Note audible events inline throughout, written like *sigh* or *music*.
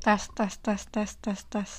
Tes, tes, tes, tes, tes, tes.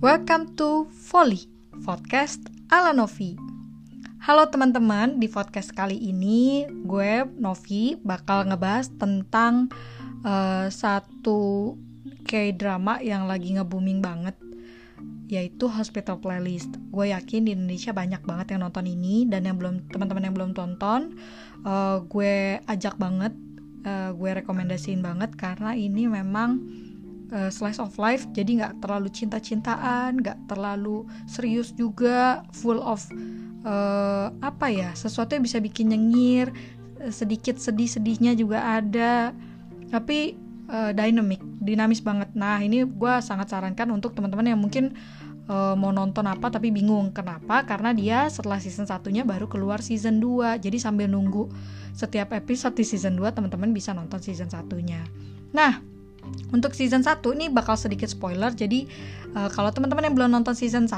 Welcome to Volley, podcast ala Novi. Halo teman-teman, di podcast kali ini gue Novi bakal ngebahas tentang uh, satu K-drama yang lagi nge-booming banget yaitu Hospital Playlist. Gue yakin di Indonesia banyak banget yang nonton ini dan yang belum teman-teman yang belum tonton, uh, gue ajak banget, uh, gue rekomendasiin banget karena ini memang uh, slice of life, jadi nggak terlalu cinta-cintaan, nggak terlalu serius juga, full of uh, apa ya, sesuatu yang bisa bikin nyengir, sedikit sedih-sedihnya juga ada, tapi uh, dynamic, dinamis banget. Nah ini gue sangat sarankan untuk teman-teman yang mungkin uh, mau nonton apa tapi bingung. Kenapa? Karena dia setelah season satunya baru keluar season 2 jadi sambil nunggu setiap episode di season 2 teman-teman bisa nonton season satunya. Nah untuk season 1 ini bakal sedikit spoiler. Jadi uh, kalau teman-teman yang belum nonton season 1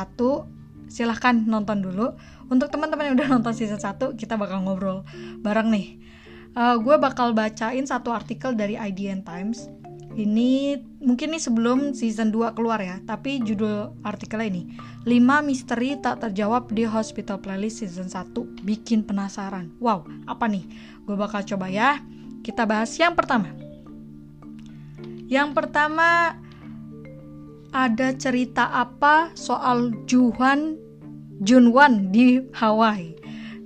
silahkan nonton dulu. Untuk teman-teman yang udah nonton season 1 kita bakal ngobrol bareng nih uh, gue bakal bacain satu artikel dari IDN Times ini mungkin nih sebelum season 2 keluar ya, tapi judul artikelnya ini 5 misteri tak terjawab di Hospital Playlist season 1 bikin penasaran. Wow, apa nih? Gue bakal coba ya. Kita bahas yang pertama. Yang pertama ada cerita apa soal Juhan Junwan di Hawaii.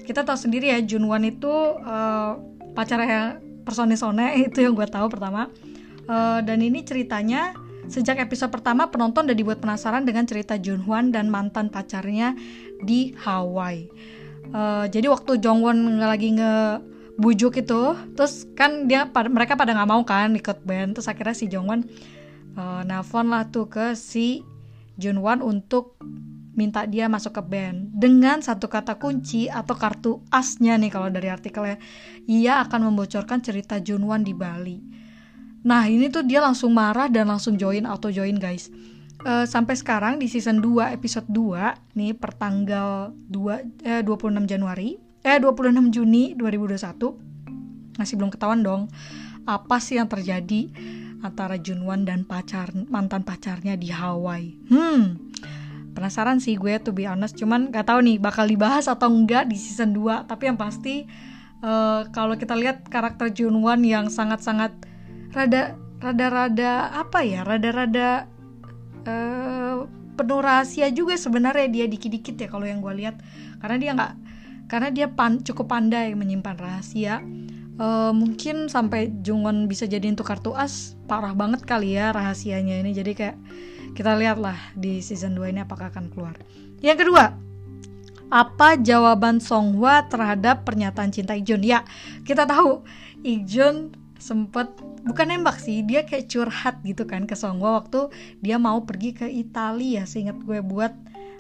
Kita tahu sendiri ya Junwan itu uh, pacarnya personil Sone *laughs* itu yang gue tahu pertama Uh, dan ini ceritanya sejak episode pertama penonton udah dibuat penasaran dengan cerita Junhwan dan mantan pacarnya di Hawaii. Uh, jadi waktu Jongwon lagi nge bujuk itu, terus kan dia pada mereka pada nggak mau kan ikut band, terus akhirnya si Jongwon uh, nelfon lah tuh ke si Junhwan untuk minta dia masuk ke band dengan satu kata kunci atau kartu asnya nih kalau dari artikelnya ia akan membocorkan cerita Junwan di Bali Nah ini tuh dia langsung marah dan langsung join auto join guys. Uh, sampai sekarang di season 2 episode 2 nih pertanggal 2 eh 26 Januari eh 26 Juni 2021 masih belum ketahuan dong apa sih yang terjadi antara Junwan dan pacar mantan pacarnya di Hawaii. Hmm. Penasaran sih gue to be honest, cuman gak tahu nih bakal dibahas atau enggak di season 2, tapi yang pasti uh, kalau kita lihat karakter Junwan yang sangat-sangat rada rada rada apa ya rada rada uh, penuh rahasia juga sebenarnya dia dikit-dikit ya kalau yang gue lihat. Karena dia nggak karena dia pan, cukup pandai menyimpan rahasia. Uh, mungkin sampai Jungwon bisa jadi untuk kartu as parah banget kali ya rahasianya ini. Jadi kayak kita lihatlah di season 2 ini apakah akan keluar. Yang kedua apa jawaban Songhwa terhadap pernyataan cinta Ijun? Ya kita tahu Ijun sempet bukan nembak sih dia kayak curhat gitu kan ke Songwa waktu dia mau pergi ke Italia. Seingat gue buat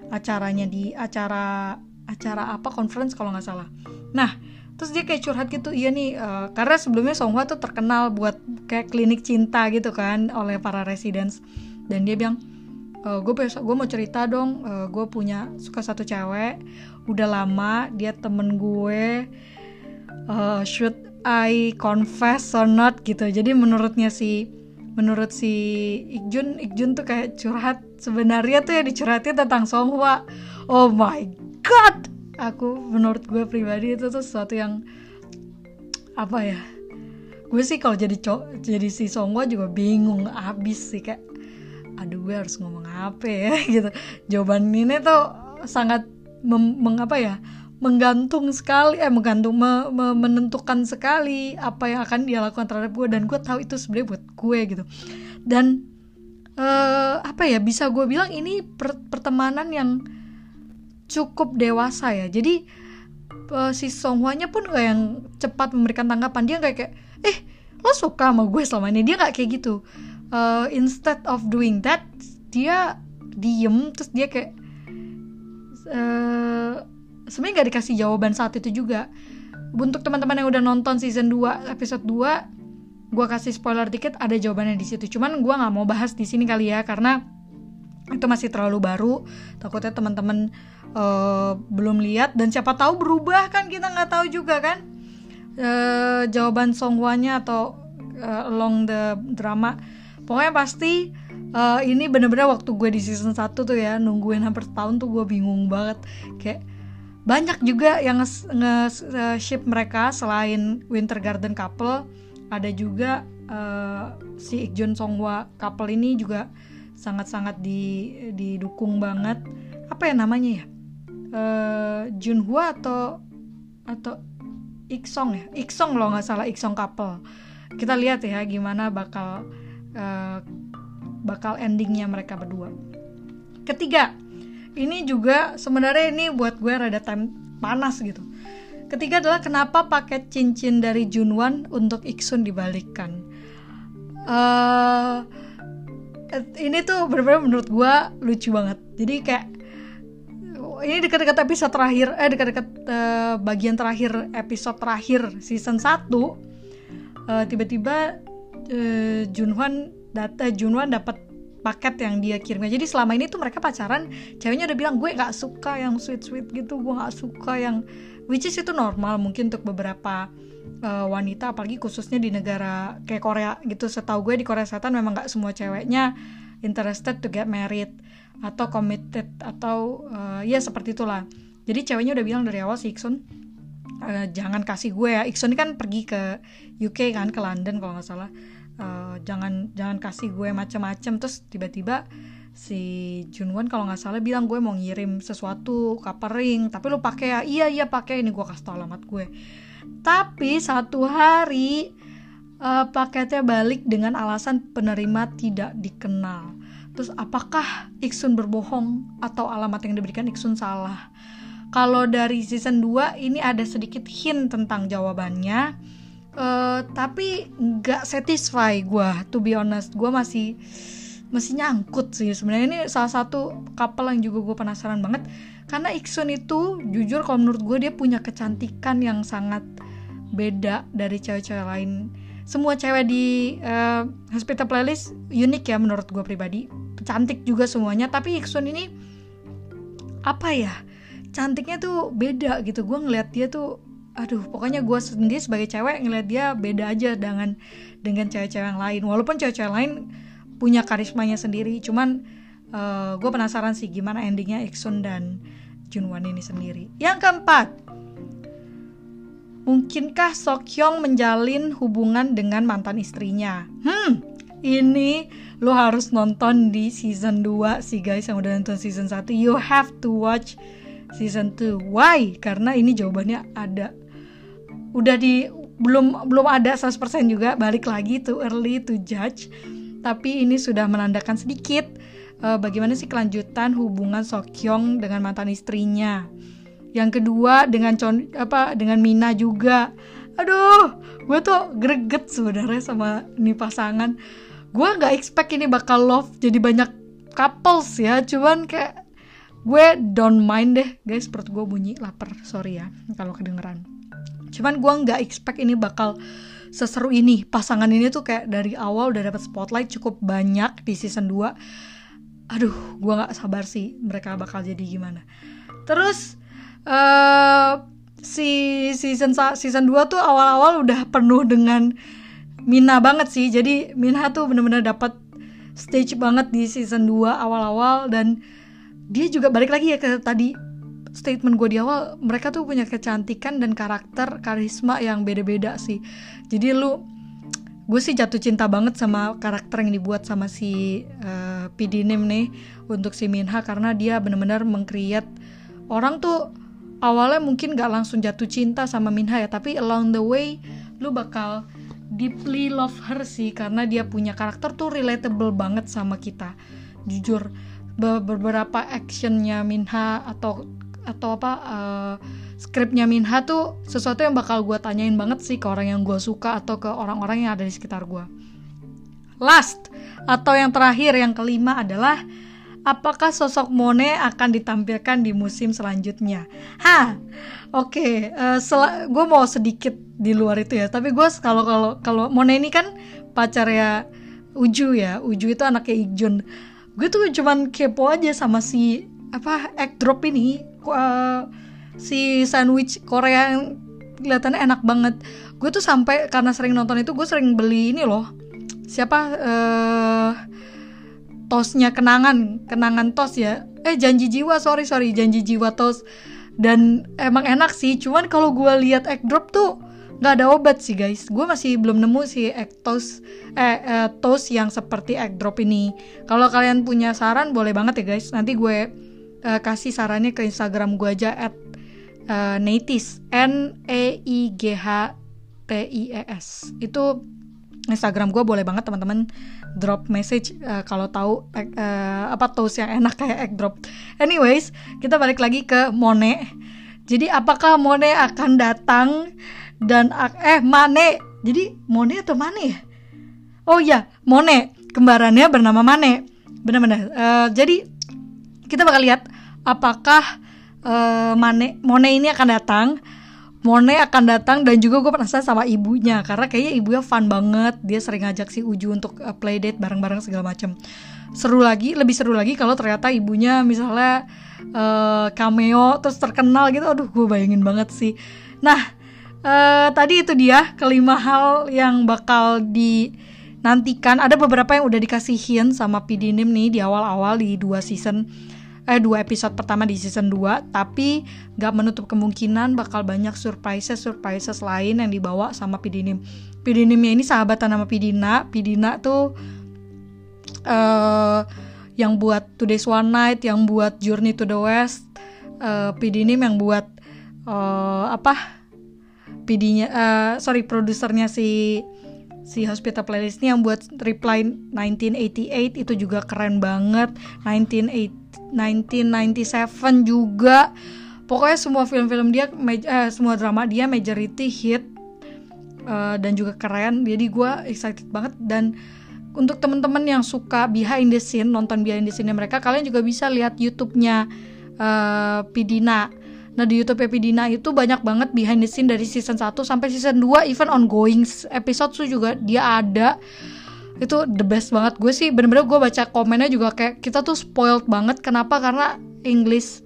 acaranya di acara acara apa conference kalau nggak salah. Nah terus dia kayak curhat gitu iya nih uh, karena sebelumnya Songhwa tuh terkenal buat kayak klinik cinta gitu kan oleh para residents dan dia bilang e, gue besok gue mau cerita dong uh, gue punya suka satu cewek udah lama dia temen gue uh, shoot I confess or not? Gitu. Jadi menurutnya si menurut si Ikjun Ikjun tuh kayak curhat sebenarnya tuh ya dicurhatin tentang Songhwa oh my god! Aku menurut gue pribadi itu tuh sesuatu yang apa ya gue sih kalau jadi cowok jadi si Songhwa juga bingung abis sih kayak aduh gue harus ngomong apa ya? *laughs* Gitu. Jawaban ini tuh sangat mengapa ya menggantung sekali eh menggantung me, me, menentukan sekali apa yang akan dia lakukan terhadap gue dan gue tahu itu sebenarnya buat gue gitu. Dan uh, apa ya bisa gue bilang ini per, pertemanan yang cukup dewasa ya. Jadi uh, si Songhwanya pun gak yang cepat memberikan tanggapan. Dia kayak kayak eh lo suka sama gue selama ini? Dia nggak kayak gitu uh, instead of doing that dia diem terus dia kayak uh, sebenarnya nggak dikasih jawaban saat itu juga. Untuk teman-teman yang udah nonton season 2 episode 2 gue kasih spoiler dikit ada jawabannya di situ. Cuman gue nggak mau bahas di sini kali ya karena itu masih terlalu baru. Takutnya teman-teman uh, belum lihat. Dan siapa tahu berubah kan kita nggak tahu juga kan. Uh, jawaban Songhwa-nya atau uh, along the drama pokoknya pasti uh, ini bener-bener waktu gue di season 1 tuh ya nungguin hampir tahun tuh gue bingung banget. Kayak banyak juga yang nge-ship mereka selain Winter Garden couple. Ada juga uh, si Ikjun Songhwa couple ini juga sangat-sangat di didukung banget. Apa ya namanya ya? Uh, Junhwa atau atau Iksong ya? Iksong loh nggak salah Iksong couple. Kita lihat ya gimana bakal uh, bakal endingnya mereka berdua. Ketiga ini juga sebenarnya ini buat gue rada time panas gitu. Ketiga adalah kenapa paket cincin dari Junwan untuk Iksun dibalikkan. Uh, ini tuh benar-benar menurut gue lucu banget. Jadi kayak ini dekat-dekat episode terakhir eh dekat-dekat uh, bagian terakhir episode terakhir season 1 uh, eh, tiba-tiba uh, Junhwan data Junhwan dapat paket yang dia kirimnya. Jadi selama ini tuh mereka pacaran ceweknya udah bilang gue nggak suka yang sweet sweet gitu gue nggak suka yang which is itu normal mungkin untuk beberapa uh, wanita apalagi khususnya di negara kayak Korea gitu. Setahu gue di Korea Selatan memang nggak semua ceweknya interested to get married atau committed atau uh, ya seperti itulah. Jadi ceweknya udah bilang dari awal si Iksun uh, jangan kasih gue ya. Iksun kan pergi ke UK kan ke London kalau nggak salah uh, jangan jangan kasih gue macem-macem. Terus tiba-tiba si Junwon kalau nggak salah bilang gue mau ngirim sesuatu kapering tapi lu pakai ya? Iya iya pakai. Ini gue kasih tau alamat gue. Tapi satu hari uh, paketnya balik dengan alasan penerima tidak dikenal. Terus apakah Iksun berbohong atau alamat yang diberikan Iksun salah? Kalau dari season 2 ini ada sedikit hint tentang jawabannya. Uh, tapi nggak satisfy gue, to be honest. Gue masih masih nyangkut sih. Sebenarnya ini salah satu couple yang juga gue penasaran banget. Karena Iksun itu jujur kalau menurut gue dia punya kecantikan yang sangat beda dari cewek-cewek lain. Semua cewek di uh, hospital playlist unik ya menurut gue pribadi. Cantik juga semuanya tapi Iksun ini apa ya cantiknya tuh beda gitu. Gue ngeliat dia tuh aduh pokoknya gue sendiri sebagai cewek ngeliat dia beda aja dengan dengan cewek-cewek yang lain. Walaupun cewek-cewek lain punya karismanya sendiri cuman uh, eh, gue penasaran sih gimana endingnya Iksun dan Junwan ini sendiri. Yang keempat mungkinkah Sokyong menjalin hubungan dengan mantan istrinya? Hmm ini lo harus nonton di season 2 sih guys yang udah nonton season 1 you have to watch season 2 why? Karena ini jawabannya ada udah di belum belum ada 100% juga balik lagi to early to judge. Tapi ini sudah menandakan sedikit uh, bagaimana sih kelanjutan hubungan Sokyong dengan mantan istrinya. Yang kedua dengan Chon apa dengan Mina juga. Aduh gue tuh greget sebenarnya sama ini pasangan. Gue nggak expect ini bakal love jadi banyak couples ya cuman kayak gue don't mind deh. Guys perut gue bunyi lapar sorry ya kalau kedengeran cuman gue nggak expect ini bakal seseru ini. Pasangan ini tuh kayak dari awal udah dapat spotlight cukup banyak di season 2 aduh gue nggak sabar sih mereka bakal jadi gimana. Terus uh, si season season 2 tuh awal-awal udah penuh dengan Mina banget sih. Jadi Mina tuh bener-bener dapat stage banget di season 2 awal-awal dan dia juga balik lagi ya ke tadi statement gue di awal mereka tuh punya kecantikan dan karakter karisma yang beda-beda sih. Jadi lu gue sih jatuh cinta banget sama karakter yang dibuat sama si uh, eh, Pidinim nih untuk si Minha karena dia bener-bener mengkreat orang tuh awalnya mungkin gak langsung jatuh cinta sama Minha ya tapi along the way lu bakal deeply love her sih karena dia punya karakter tuh relatable banget sama kita. Jujur beberapa actionnya Minha atau atau apa uh, skripnya Minha tuh sesuatu yang bakal gue tanyain banget sih ke orang yang gue suka atau ke orang-orang yang ada di sekitar gue last atau yang terakhir yang kelima adalah apakah sosok Monet akan ditampilkan di musim selanjutnya? Ha, oke, okay, uh, gue mau sedikit di luar itu ya. Tapi gue kalau kalau kalau Monet ini kan pacar ya Uju ya, Uju itu anaknya Ikjun. Gue tuh cuman kepo aja sama si apa act drop ini uh, si sandwich Korea yang kelihatannya enak banget. Gue tuh sampai karena sering nonton itu gue sering beli ini loh. Siapa uh, tosnya kenangan kenangan tos ya. Eh janji jiwa sorry sorry janji jiwa tos. Dan emang enak sih cuman kalau gue lihat egg drop tuh nggak ada obat sih guys. Gue masih belum nemu si egg toast eh, eh toast yang seperti egg drop ini. Kalau kalian punya saran boleh banget ya guys. Nanti gue uh, kasih sarannya ke instagram gue aja at uh, Neitis N E I G H T I E S itu Instagram gue boleh banget teman-teman drop message uh, kalau tahu uh, apa toast yang enak kayak egg drop. Anyways, kita balik lagi ke Mone. Jadi apakah Mone akan datang dan eh Mane? Jadi Mone atau Mane ya? Oh iya, Mone. Kembarannya bernama Mane. Benar-benar. Uh, jadi kita bakal lihat apakah uh, Mane Mone ini akan datang. Mone akan datang dan juga gue penasaran sama ibunya karena kayaknya ibunya fun banget. Dia sering ngajak si Uju untuk uh, play date bareng-bareng segala macam seru lagi lebih seru lagi kalau ternyata ibunya misalnya uh, cameo terus terkenal gitu. Aduh gue bayangin banget sih. Nah uh, tadi itu dia kelima hal yang bakal dinantikan ada beberapa yang udah dikasihin sama Pidinim nih di awal-awal di dua season eh dua episode pertama di season 2 tapi gak menutup kemungkinan bakal banyak surprises surprises lain yang dibawa sama Pidinim Pidinimnya ini sahabatan sama Pidina Pidina tuh uh, yang buat Today's One Night yang buat Journey to the West uh, Pidinim yang buat uh, apa Pidinya uh, sorry produsernya si si Hospital Playlist ini yang buat Reply 1988 itu juga keren banget. 1997 juga. Pokoknya semua film-film dia eh, semua drama dia majority hit uh, dan juga keren. Jadi gue excited banget. Dan untuk temen-temen yang suka behind the scene nonton behind the scene mereka kalian juga bisa lihat YouTube-nya uh, Pidina Nah di YouTube Epidina itu banyak banget behind the scene dari season 1 sampai season 2 even ongoing episode tuh juga dia ada. Itu the best banget. Gue sih bener-bener gue baca komennya juga kayak kita tuh spoiled banget. Kenapa? Karena English.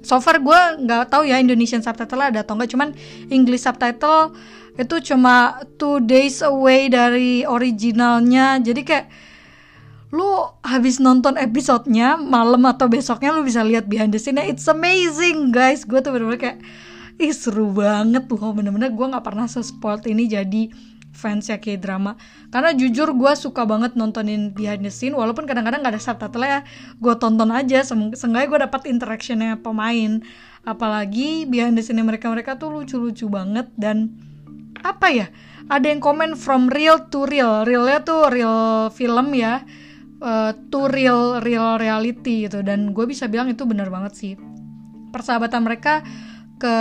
So far gue nggak tahu ya Indonesian subtitle ada atau enggak cuman English subtitle itu cuma two days away dari originalnya. Jadi kayak lu habis nonton episodenya malam atau besoknya lu bisa lihat behind the scene it's amazing guys. Gue tuh bener-bener kayak ih seru banget tuh bener-bener gue nggak pernah se-spoiled ini jadi fans ya kayak drama karena jujur gue suka banget nontonin behind the scene walaupun kadang-kadang gak ada subtitle ya. Gue tonton aja seenggaknya gue dapat interactionnya pemain. Apalagi behind the scene mereka mereka tuh lucu-lucu banget dan apa ya? Ada yang komen from real to real. Realnya tuh real film ya uh, to real real reality gitu. Dan gue bisa bilang itu benar banget sih. Persahabatan mereka ke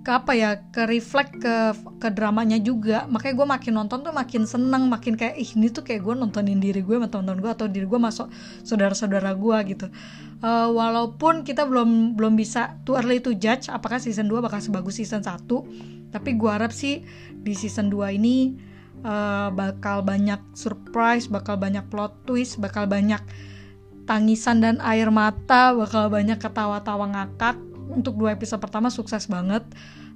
ke apa ya ke reflect ke ke dramanya juga. Makanya gue makin nonton tuh makin seneng makin kayak ih ini tuh kayak gue nontonin diri gue sama teman gue atau diri gue masuk saudara-saudara gue gitu. Uh, walaupun kita belum belum bisa too early to judge apakah season 2 bakal sebagus season 1 tapi gue harap sih di season 2 ini uh, bakal banyak surprise, bakal banyak plot twist, bakal banyak tangisan dan air mata, bakal banyak ketawa-tawa ngakak. Untuk dua episode pertama sukses banget.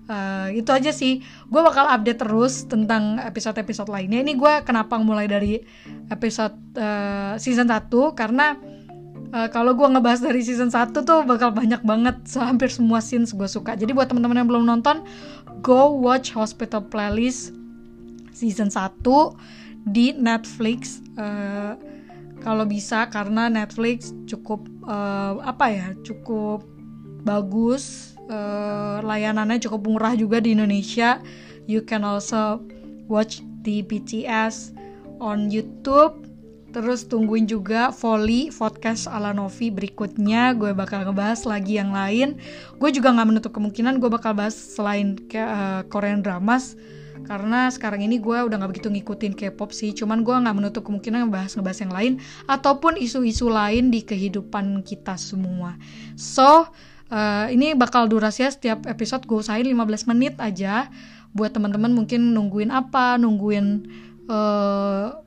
Uh, itu aja sih, gue bakal update terus tentang episode-episode lainnya. Ini gue kenapa mulai dari episode uh, season 1 karena uh, kalau gue ngebahas dari season 1 tuh bakal banyak banget *laughs* hampir semua scenes gue suka jadi buat teman-teman yang belum nonton go watch Hospital Playlist season 1 di Netflix uh, kalau bisa karena Netflix cukup uh, apa ya cukup bagus uh, layanannya cukup murah juga di Indonesia. You can also watch di BTS on YouTube. Terus tungguin juga Volley podcast ala Novi berikutnya. Gue bakal ngebahas lagi yang lain. Gue juga gak menutup kemungkinan gue bakal bahas selain ke, uh, Korean dramas karena sekarang ini gue udah gak begitu ngikutin K-pop sih. Cuman gue gak menutup kemungkinan ngebahas ngebahas yang lain. Ataupun isu-isu lain di kehidupan kita semua. So uh, ini bakal durasinya setiap episode gue usahain 15 menit aja. Buat teman-teman mungkin nungguin apa nungguin uh,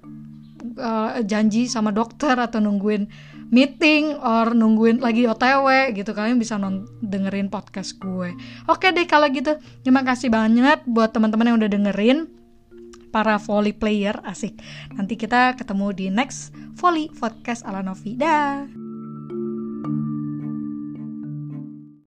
uh, janji sama dokter atau nungguin meeting or nungguin lagi OTW gitu kalian bisa non dengerin podcast gue. Oke deh kalau gitu. Terima kasih banget buat teman-teman yang udah dengerin para volley player asik. Nanti kita ketemu di next volley podcast ala Novi. Dah.